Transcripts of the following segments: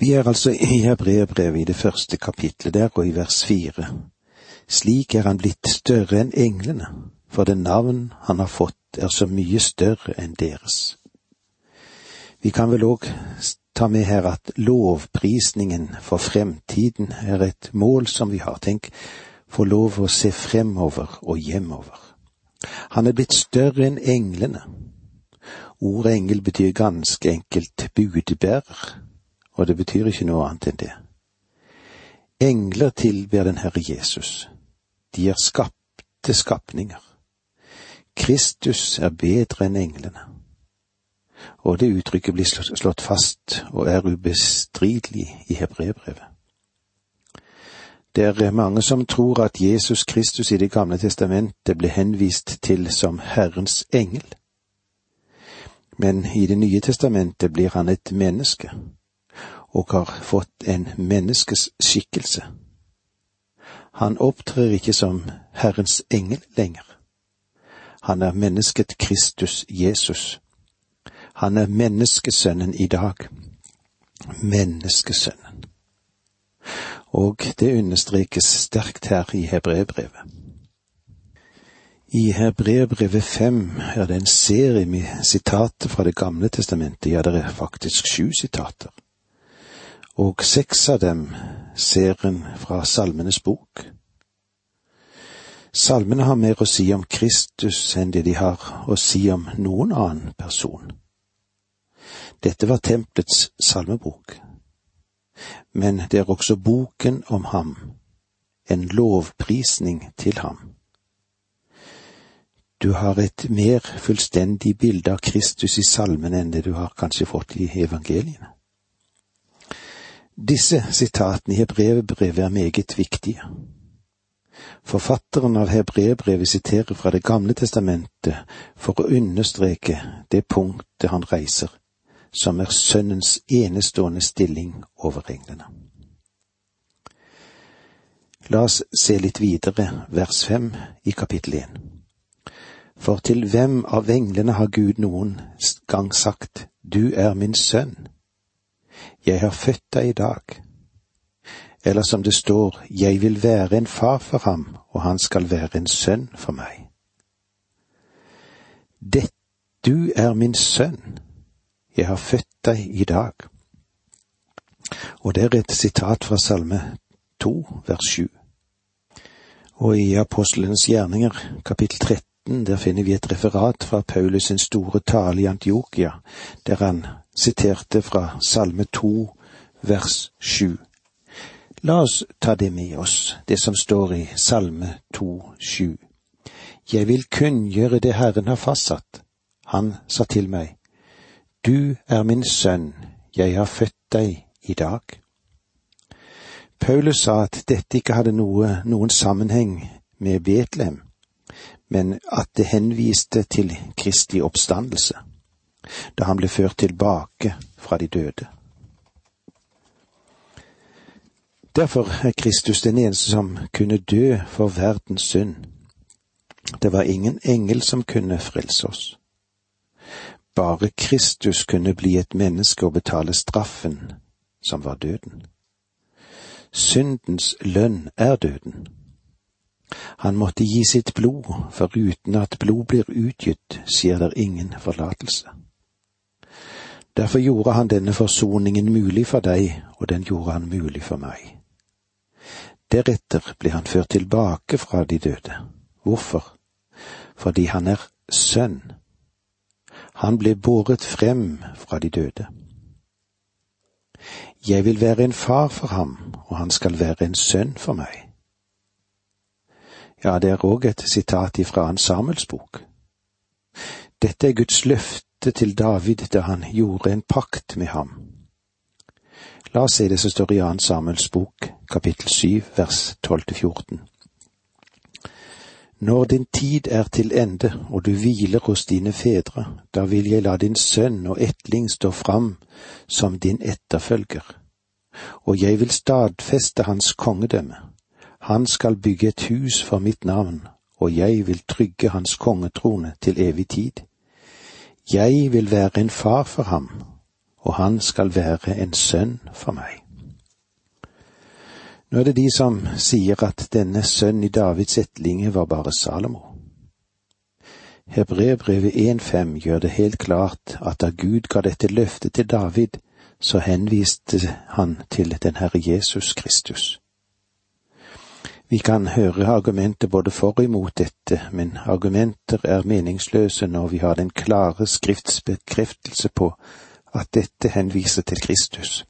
Vi er altså i Hebreerbrevet i det første kapitlet der, og i vers fire. Slik er han blitt større enn englene, for det navn han har fått er så mye større enn deres. Vi kan vel òg ta med her at lovprisningen for fremtiden er et mål som vi har. Tenk, få lov å se fremover og hjemover. Han er blitt større enn englene. Ordet engel betyr ganske enkelt budbærer og det betyr ikke noe annet enn det. Engler tilber den Herre Jesus. De er skapte skapninger. Kristus er bedre enn englene. Og det uttrykket blir slått fast og er ubestridelig i hebreerbrevet. Det er mange som tror at Jesus Kristus i Det gamle testamentet ble henvist til som Herrens engel. Men i Det nye testamentet blir han et menneske og har fått en menneskes skikkelse. Han opptrer ikke som Herrens engel lenger. Han er mennesket Kristus Jesus. Han er menneskesønnen i dag. Menneskesønnen. Og det understrekes sterkt her i Hebreerbrevet. I Hebreerbrevet fem er det en serie med sitater fra Det gamle testamentet, ja, det er faktisk sju sitater og seks av dem ser en fra Salmenes bok. Salmene har mer å si om Kristus enn det de har å si om noen annen person. Dette var tempelets salmebok, men det er også boken om ham, en lovprisning til ham. Du har et mer fullstendig bilde av Kristus i salmene enn det du har kanskje fått i evangeliene. Disse sitatene i hebreerbrevet er meget viktige. Forfatteren av hebreerbrevet siterer fra Det gamle testamentet for å understreke det punktet han reiser, som er Sønnens enestående stilling over englene. La oss se litt videre, vers fem i kapittel én. For til hvem av englene har Gud noen gang sagt, Du er min sønn, jeg har født deg i dag. Eller som det står, Jeg vil være en far for ham, og han skal være en sønn for meg. Det, du er min sønn, jeg har født deg i dag. Og det er et sitat fra Salme 2, vers 7. Og i Apostlenes gjerninger, kapittel 13, der finner vi et referat fra Paulus sin store tale i Antiokia, der han siterte fra Salme 2, vers 7. La oss ta det med oss, det som står i Salme to, sju. Jeg vil kunngjøre det Herren har fastsatt. Han sa til meg, Du er min sønn, jeg har født deg i dag. Paulus sa at dette ikke hadde noe, noen sammenheng med Betlehem, men at det henviste til Kristi oppstandelse da han ble ført tilbake fra de døde. Derfor er Kristus den eneste som kunne dø for verdens synd. Det var ingen engel som kunne frelse oss. Bare Kristus kunne bli et menneske og betale straffen, som var døden. Syndens lønn er døden. Han måtte gi sitt blod, for uten at blod blir utgitt, skjer der ingen forlatelse. Derfor gjorde han denne forsoningen mulig for deg, og den gjorde han mulig for meg. Deretter ble han ført tilbake fra de døde. Hvorfor? Fordi han er sønn. Han ble båret frem fra de døde. Jeg vil være en far for ham, og han skal være en sønn for meg. Ja, det er òg et sitat ifra en Samuels bok. Dette er Guds løfte til David da han gjorde en pakt med ham. La oss se det som står i Jan Samuels bok, kapittel syv, vers tolv til fjorten. Når din tid er til ende og du hviler hos dine fedre, da vil jeg la din sønn og etling stå fram som din etterfølger, og jeg vil stadfeste hans kongedømme. Han skal bygge et hus for mitt navn, og jeg vil trygge hans kongetrone til evig tid. Jeg vil være en far for ham, og han skal være en sønn for meg. Nå er det de som sier at denne sønn i Davids ettlinge var bare Salomo. Hebreerbrevet 1.5 gjør det helt klart at da Gud ga dette løftet til David, så henviste han til den Herre Jesus Kristus. Vi kan høre argumenter både for og imot dette, men argumenter er meningsløse når vi har den klare skriftsbekreftelse på at dette henviser til Kristus.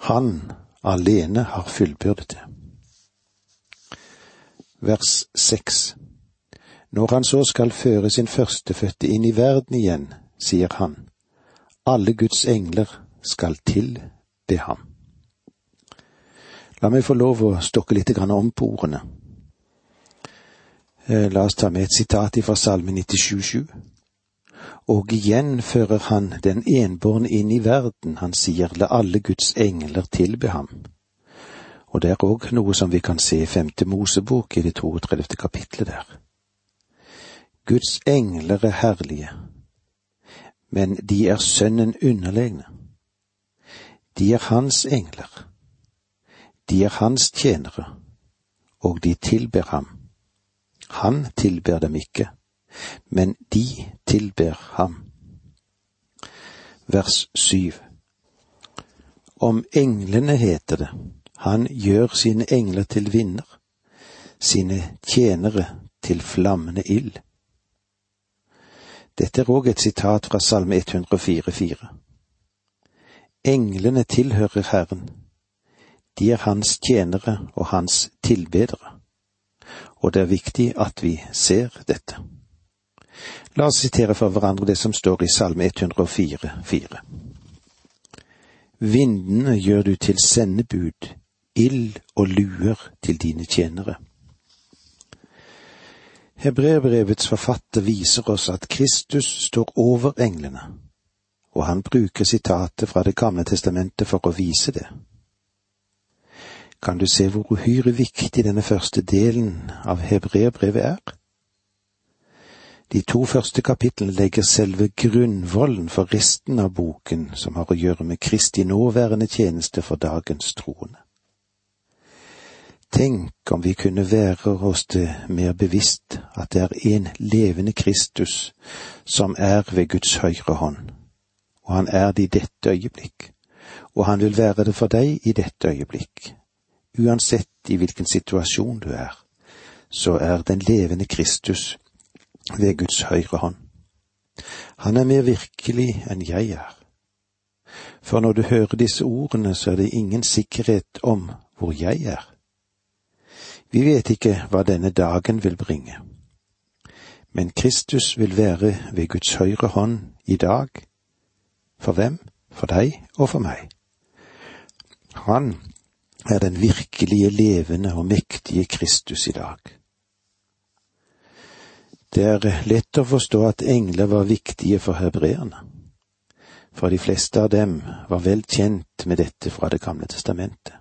Han alene har fullbyrdet det. Vers seks Når han så skal føre sin førstefødte inn i verden igjen, sier han, alle Guds engler skal tilbe ham. La meg få lov å stokke litt om på ordene. Eh, la oss ta med et sitat fra Salme 97,7. Og igjen fører han den enbårne inn i verden, han sier la alle Guds engler tilbe ham. Og det er òg noe som vi kan se i femte Mosebok i det 32. kapitlet der. Guds engler er herlige, men de er Sønnen underlegne. De er Hans engler. De er Hans tjenere, og de tilber ham. Han tilber dem ikke, men de tilber ham. Vers syv Om englene heter det, han gjør sine engler til vinner, sine tjenere til flammende ild. Dette er òg et sitat fra Salme 104,4. Englene tilhører Herren, de er hans tjenere og hans tilbedere, og det er viktig at vi ser dette. La oss sitere for hverandre det som står i Salme 104, 4. Vindene gjør du til sendebud, ild og luer til dine tjenere. Hebreerbrevets forfatter viser oss at Kristus står over englene, og han bruker sitatet fra Det gamle testamentet for å vise det. Kan du se hvor uhyre viktig denne første delen av hebreerbrevet er? De to første kapitlene legger selve grunnvollen for resten av boken, som har å gjøre med Kristi nåværende tjeneste for dagens troende. Tenk om vi kunne være oss det mer bevisst at det er en levende Kristus som er ved Guds høyre hånd, og han er det i dette øyeblikk, og han vil være det for deg i dette øyeblikk. Uansett i hvilken situasjon du er, så er den levende Kristus ved Guds høyre hånd. Han er mer virkelig enn jeg er. For når du hører disse ordene, så er det ingen sikkerhet om hvor jeg er. Vi vet ikke hva denne dagen vil bringe. Men Kristus vil være ved Guds høyre hånd i dag. For hvem? For deg og for meg. Han er den virkelige levende og mektige Kristus i dag. Det er lett å forstå at engler var viktige for hebreerne, for de fleste av dem var vel kjent med dette fra Det gamle testamentet.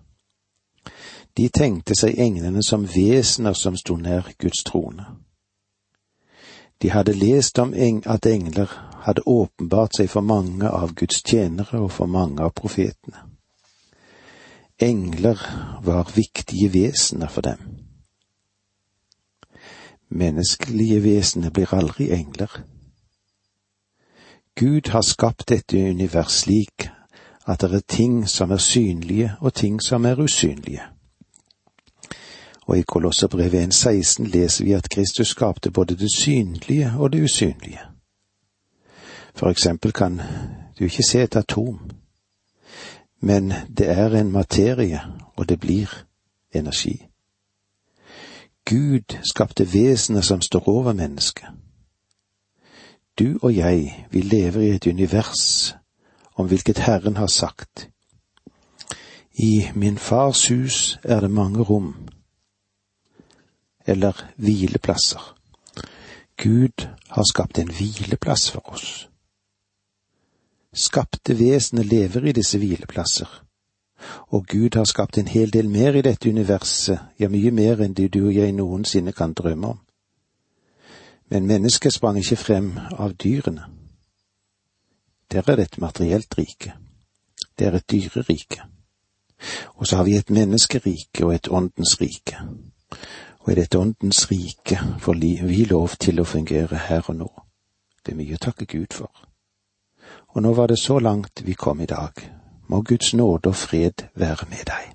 De tenkte seg englene som vesener som sto nær Guds trone. De hadde lest om at engler hadde åpenbart seg for mange av Guds tjenere og for mange av profetene. Engler var viktige vesener for dem. Menneskelige vesener blir aldri engler. Gud har skapt dette univers slik at det er ting som er synlige og ting som er usynlige og i Kolosserbrevet 1.16 leser vi at Kristus skapte både det synlige og det usynlige. For eksempel kan du ikke se et atom, men det er en materie, og det blir energi. Gud skapte vesenet som står over mennesket. Du og jeg, vi lever i et univers om hvilket Herren har sagt. I min fars hus er det mange rom, eller hvileplasser. Gud har skapt en hvileplass for oss. Skapte vesenet lever i disse hvileplasser, og Gud har skapt en hel del mer i dette universet, ja, mye mer enn det du og jeg noensinne kan drømme om. Men mennesket sprang ikke frem av dyrene. Der er det et materielt rike. Det er et dyrerike. Og så har vi et menneskerike og et åndens rike. Og i dette åndens rike får vi lov til å fungere her og nå. Det er mye å takke Gud for. Og nå var det så langt vi kom i dag. Må Guds nåde og fred være med deg.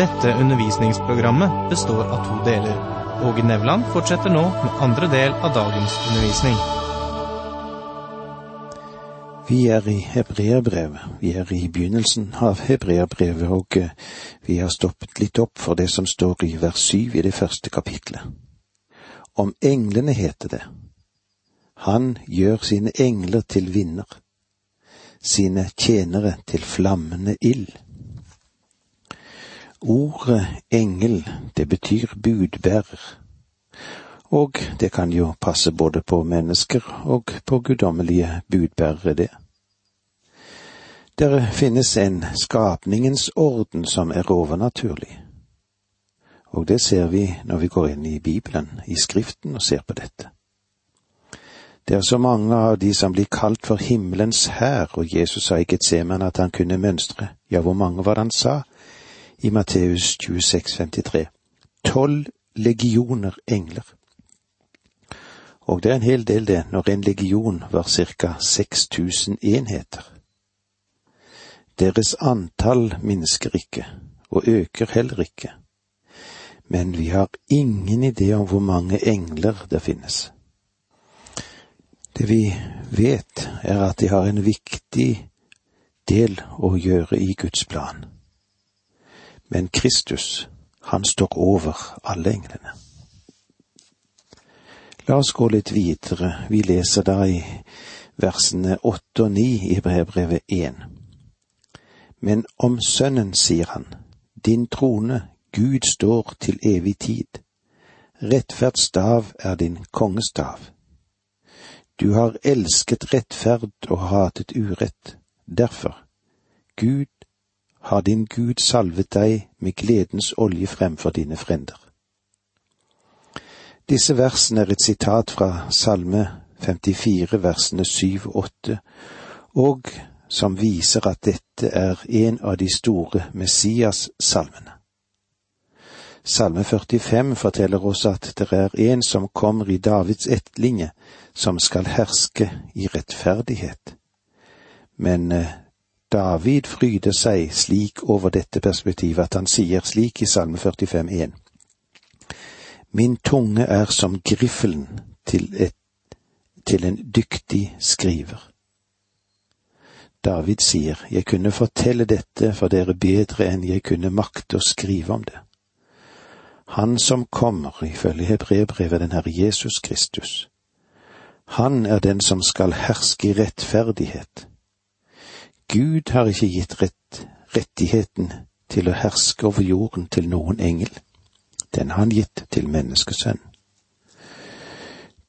Dette undervisningsprogrammet består av to deler. Åge Nevland fortsetter nå med andre del av dagens undervisning. Vi er i hebreerbrevet. Vi er i begynnelsen av hebreerbrevet, og eh, vi har stoppet litt opp for det som står i vers syv i det første kapitlet. Om englene heter det, han gjør sine engler til vinner, sine tjenere til flammende ild. Ordet engel, det betyr budbærer, og det kan jo passe både på mennesker og på guddommelige budbærere, det. Der finnes en skapningens orden som er overnaturlig, og det ser vi når vi går inn i Bibelen, i Skriften, og ser på dette. Det er så mange av de som blir kalt for himmelens hær, og Jesus sa i Getseman at han kunne mønstre. Ja, hvor mange var det han sa? I Matteus 26, 53. Tolv legioner engler. Og det er en hel del, det, når en legion var ca. 6000 enheter. Deres antall minsker ikke, og øker heller ikke. Men vi har ingen idé om hvor mange engler det finnes. Det vi vet, er at de har en viktig del å gjøre i Guds plan. Men Kristus, han står over alle englene. La oss gå litt videre. Vi leser da i versene åtte og ni i brevbrevet én. Men om Sønnen sier han, din trone, Gud står til evig tid. Rettferdsstav er din kongestav. Du har elsket rettferd og hatet urett. Derfor, Gud, har din Gud salvet deg med gledens olje fremfor dine frender. Disse versene er et sitat fra Salme 54, versene 7 og 8, og som viser at dette er en av de store Messias-salmene. Salme 45 forteller oss at det er en som kommer i Davids ettlinje, som skal herske i rettferdighet. Men eh, David fryder seg slik over dette perspektivet at han sier slik i Salme 45,1. Min tunge er som griffelen til, et, til en dyktig skriver. David sier, jeg kunne fortelle dette for dere bedre enn jeg kunne makte å skrive om det. Han som kommer, ifølge hebreerbrevet den Herre Jesus Kristus, han er den som skal herske i rettferdighet. Gud har ikke gitt rett, rettigheten til å herske over jorden til noen engel. Den har han gitt til menneskesønn.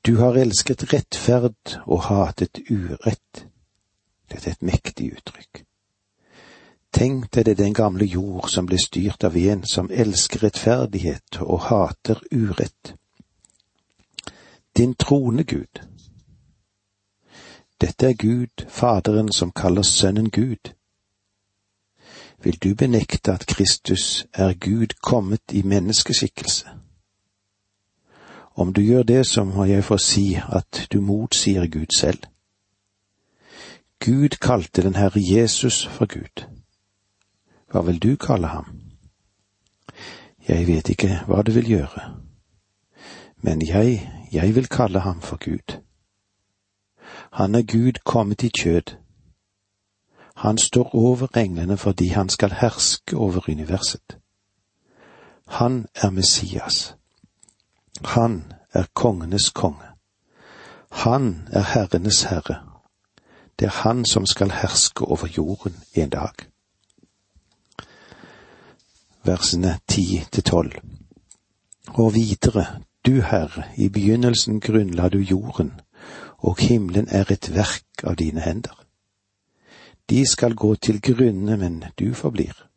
Du har elsket rettferd og hatet urett. Dette er et mektig uttrykk. Tenk deg det den gamle jord som ble styrt av en som elsker rettferdighet og hater urett. Din trone, Gud, dette er Gud, Faderen, som kaller Sønnen Gud. Vil du benekte at Kristus er Gud kommet i menneskeskikkelse? Om du gjør det, så må jeg få si at du motsier Gud selv. Gud kalte den Herre Jesus for Gud. Hva vil du kalle ham? Jeg vet ikke hva du vil gjøre, men jeg, jeg vil kalle ham for Gud. Han er Gud kommet i kjød. Han står over englene fordi han skal herske over universet. Han er Messias. Han er kongenes konge. Han er herrenes herre. Det er han som skal herske over jorden en dag. Versene ti til tolv. Og videre, du Herre, i begynnelsen grunnla du jorden, og himmelen er et verk av dine hender. De skal gå til grunne, men du forblir.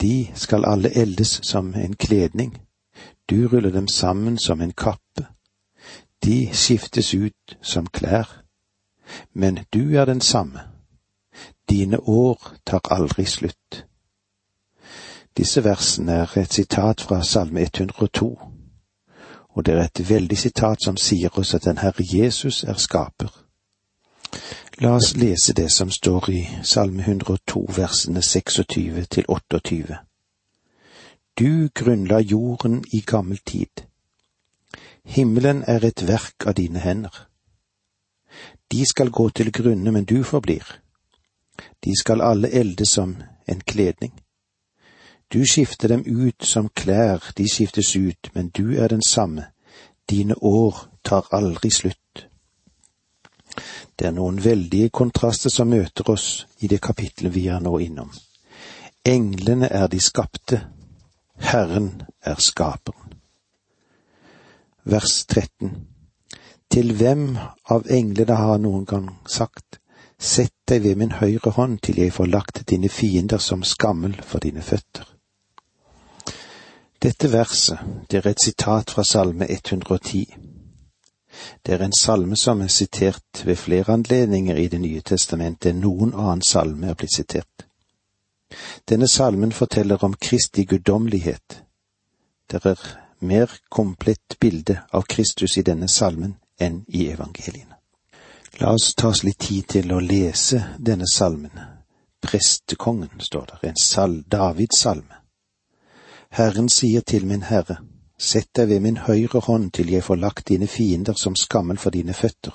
De skal alle eldes som en kledning, du ruller dem sammen som en kappe. De skiftes ut som klær. men du er den samme. Dine år tar aldri slutt. Disse versene er et sitat fra Salme 102, og det er et veldig sitat som sier oss at den Herre Jesus er skaper. La oss lese det som står i Salme 102, versene 26 til 28. Du grunnla jorden i gammel tid. Himmelen er et verk av dine hender. De skal gå til grunne, men du forblir. De skal alle elde som en kledning. Du skifter dem ut som klær, de skiftes ut, men du er den samme. Dine år tar aldri slutt. Det er noen veldige kontraster som møter oss i det kapitlet vi er nå innom. Englene er de skapte, Herren er skaperen. Vers 13 Til hvem av englene har noen gang sagt, Sett deg ved min høyre hånd til jeg får lagt dine fiender som skammel for dine føtter. Dette verset, det er et sitat fra Salme 110. Det er en salme som er sitert ved flere anledninger i Det nye testamentet enn noen annen salme er blitt sitert. Denne salmen forteller om Kristi guddommelighet. Det er mer komplett bilde av Kristus i denne salmen enn i evangeliene. La oss ta oss litt tid til å lese denne salmen. Prestekongen, står der, en sal Davids salme. Herren sier til min Herre, sett deg ved min høyre hånd til jeg får lagt dine fiender som skammel for dine føtter.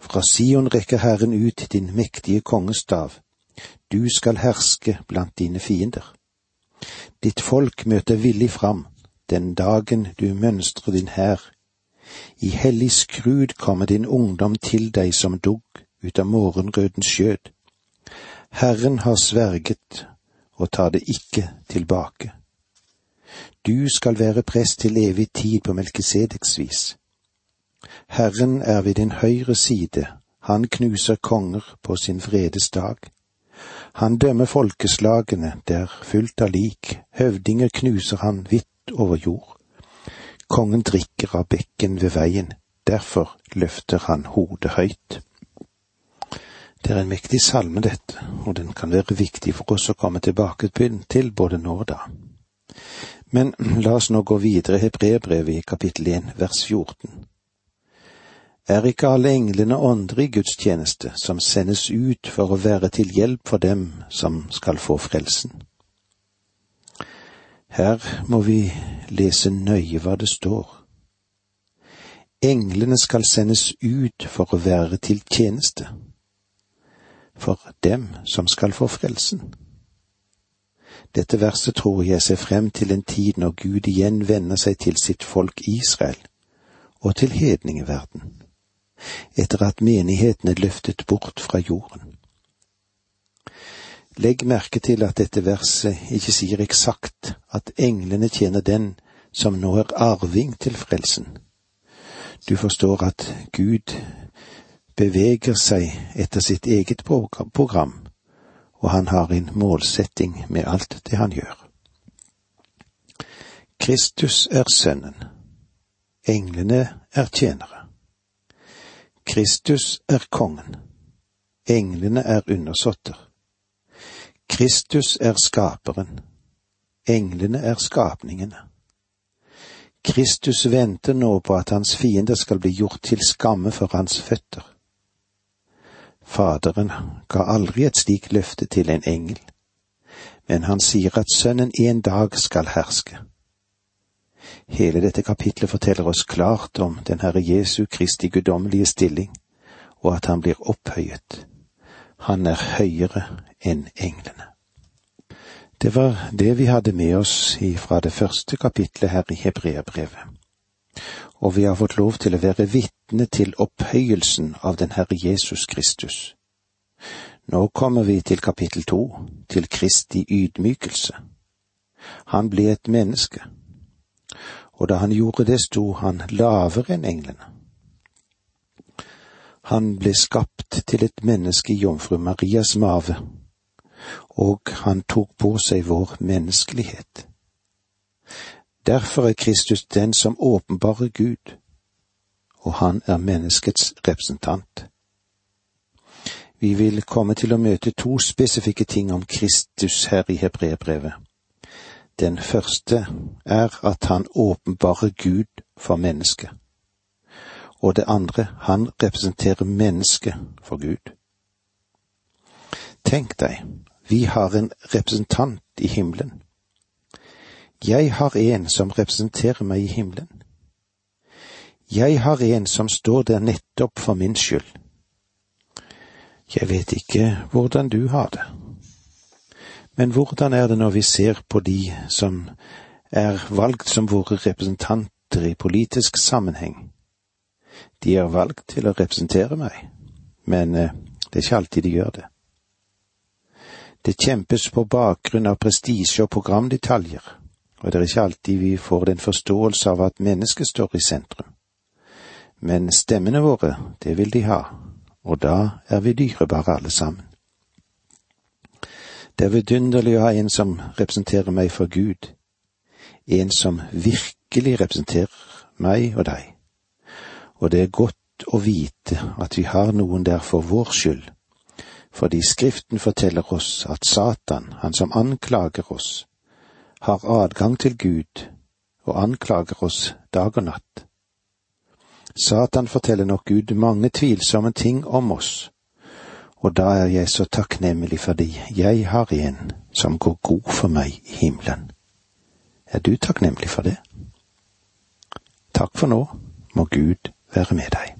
Fra Sion rekker Herren ut din mektige kongestav, du skal herske blant dine fiender. Ditt folk møter villig fram, den dagen du mønstrer din hær. I hellig skrud kommer din ungdom til deg som dugg ut av morgenrødens skjød. Herren har sverget og tar det ikke tilbake. Du skal være prest til evig tid på Melkisedeks vis. Herren er ved din høyre side, han knuser konger på sin vredes dag. Han dømmer folkeslagene, det er fullt av lik, høvdinger knuser han vidt over jord. Kongen drikker av bekken ved veien, derfor løfter han hodet høyt. Det er en mektig salme, dette, og den kan være viktig for oss å komme tilbake til både nå og da. Men la oss nå gå videre i Hebrebrevet i kapittel 1 vers 14. Er ikke alle englene ånder i Guds tjeneste, som sendes ut for å være til hjelp for dem som skal få frelsen? Her må vi lese nøye hva det står. Englene skal sendes ut for å være til tjeneste, for dem som skal få frelsen. Dette verset tror jeg ser frem til en tid når Gud igjen vender seg til sitt folk Israel og til hedningeverden, etter at menigheten er løftet bort fra jorden. Legg merke til at dette verset ikke sier eksakt at englene tjener den som nå er arving til frelsen. Du forstår at Gud beveger seg etter sitt eget program og han har en målsetting med alt det han gjør. Kristus er Sønnen. Englene er tjenere. Kristus er kongen. Englene er undersåtter. Kristus er skaperen. Englene er skapningene. Kristus venter nå på at hans fiender skal bli gjort til skamme for hans føtter. Faderen ga aldri et slikt løfte til en engel, men han sier at sønnen en dag skal herske. Hele dette kapitlet forteller oss klart om den Herre Jesu Kristi guddommelige stilling, og at han blir opphøyet. Han er høyere enn englene. Det var det vi hadde med oss fra det første kapitlet her i Hebreabrevet og vi har fått lov til å være vitne til opphøyelsen av den Herre Jesus Kristus. Nå kommer vi til kapittel to, til Kristi ydmykelse. Han ble et menneske, og da han gjorde det, sto han lavere enn englene. Han ble skapt til et menneske i jomfru Marias mave, og han tok på seg vår menneskelighet. Derfor er Kristus den som åpenbarer Gud, og han er menneskets representant. Vi vil komme til å møte to spesifikke ting om Kristus her i hebreerbrevet. Den første er at han åpenbarer Gud for mennesket. Og det andre, han representerer mennesket for Gud. Tenk deg, vi har en representant i himmelen. Jeg har en som representerer meg i himmelen. Jeg har en som står der nettopp for min skyld. Jeg vet ikke hvordan du har det, men hvordan er det når vi ser på de som er valgt som våre representanter i politisk sammenheng? De er valgt til å representere meg, men eh, det er ikke alltid de gjør det. Det kjempes på bakgrunn av prestisje og programdetaljer, og det er ikke alltid vi får den forståelse av at mennesket står i sentrum. Men stemmene våre, det vil de ha, og da er vi dyrebare alle sammen. Det er vidunderlig å ha en som representerer meg for Gud, en som virkelig representerer meg og deg, og det er godt å vite at vi har noen der for vår skyld, fordi Skriften forteller oss at Satan, han som anklager oss, har adgang til Gud og anklager oss dag og natt. Satan forteller nok Gud mange tvilsomme ting om oss, og da er jeg så takknemlig fordi jeg har en som går god for meg i himmelen. Er du takknemlig for det? Takk for nå, må Gud være med deg.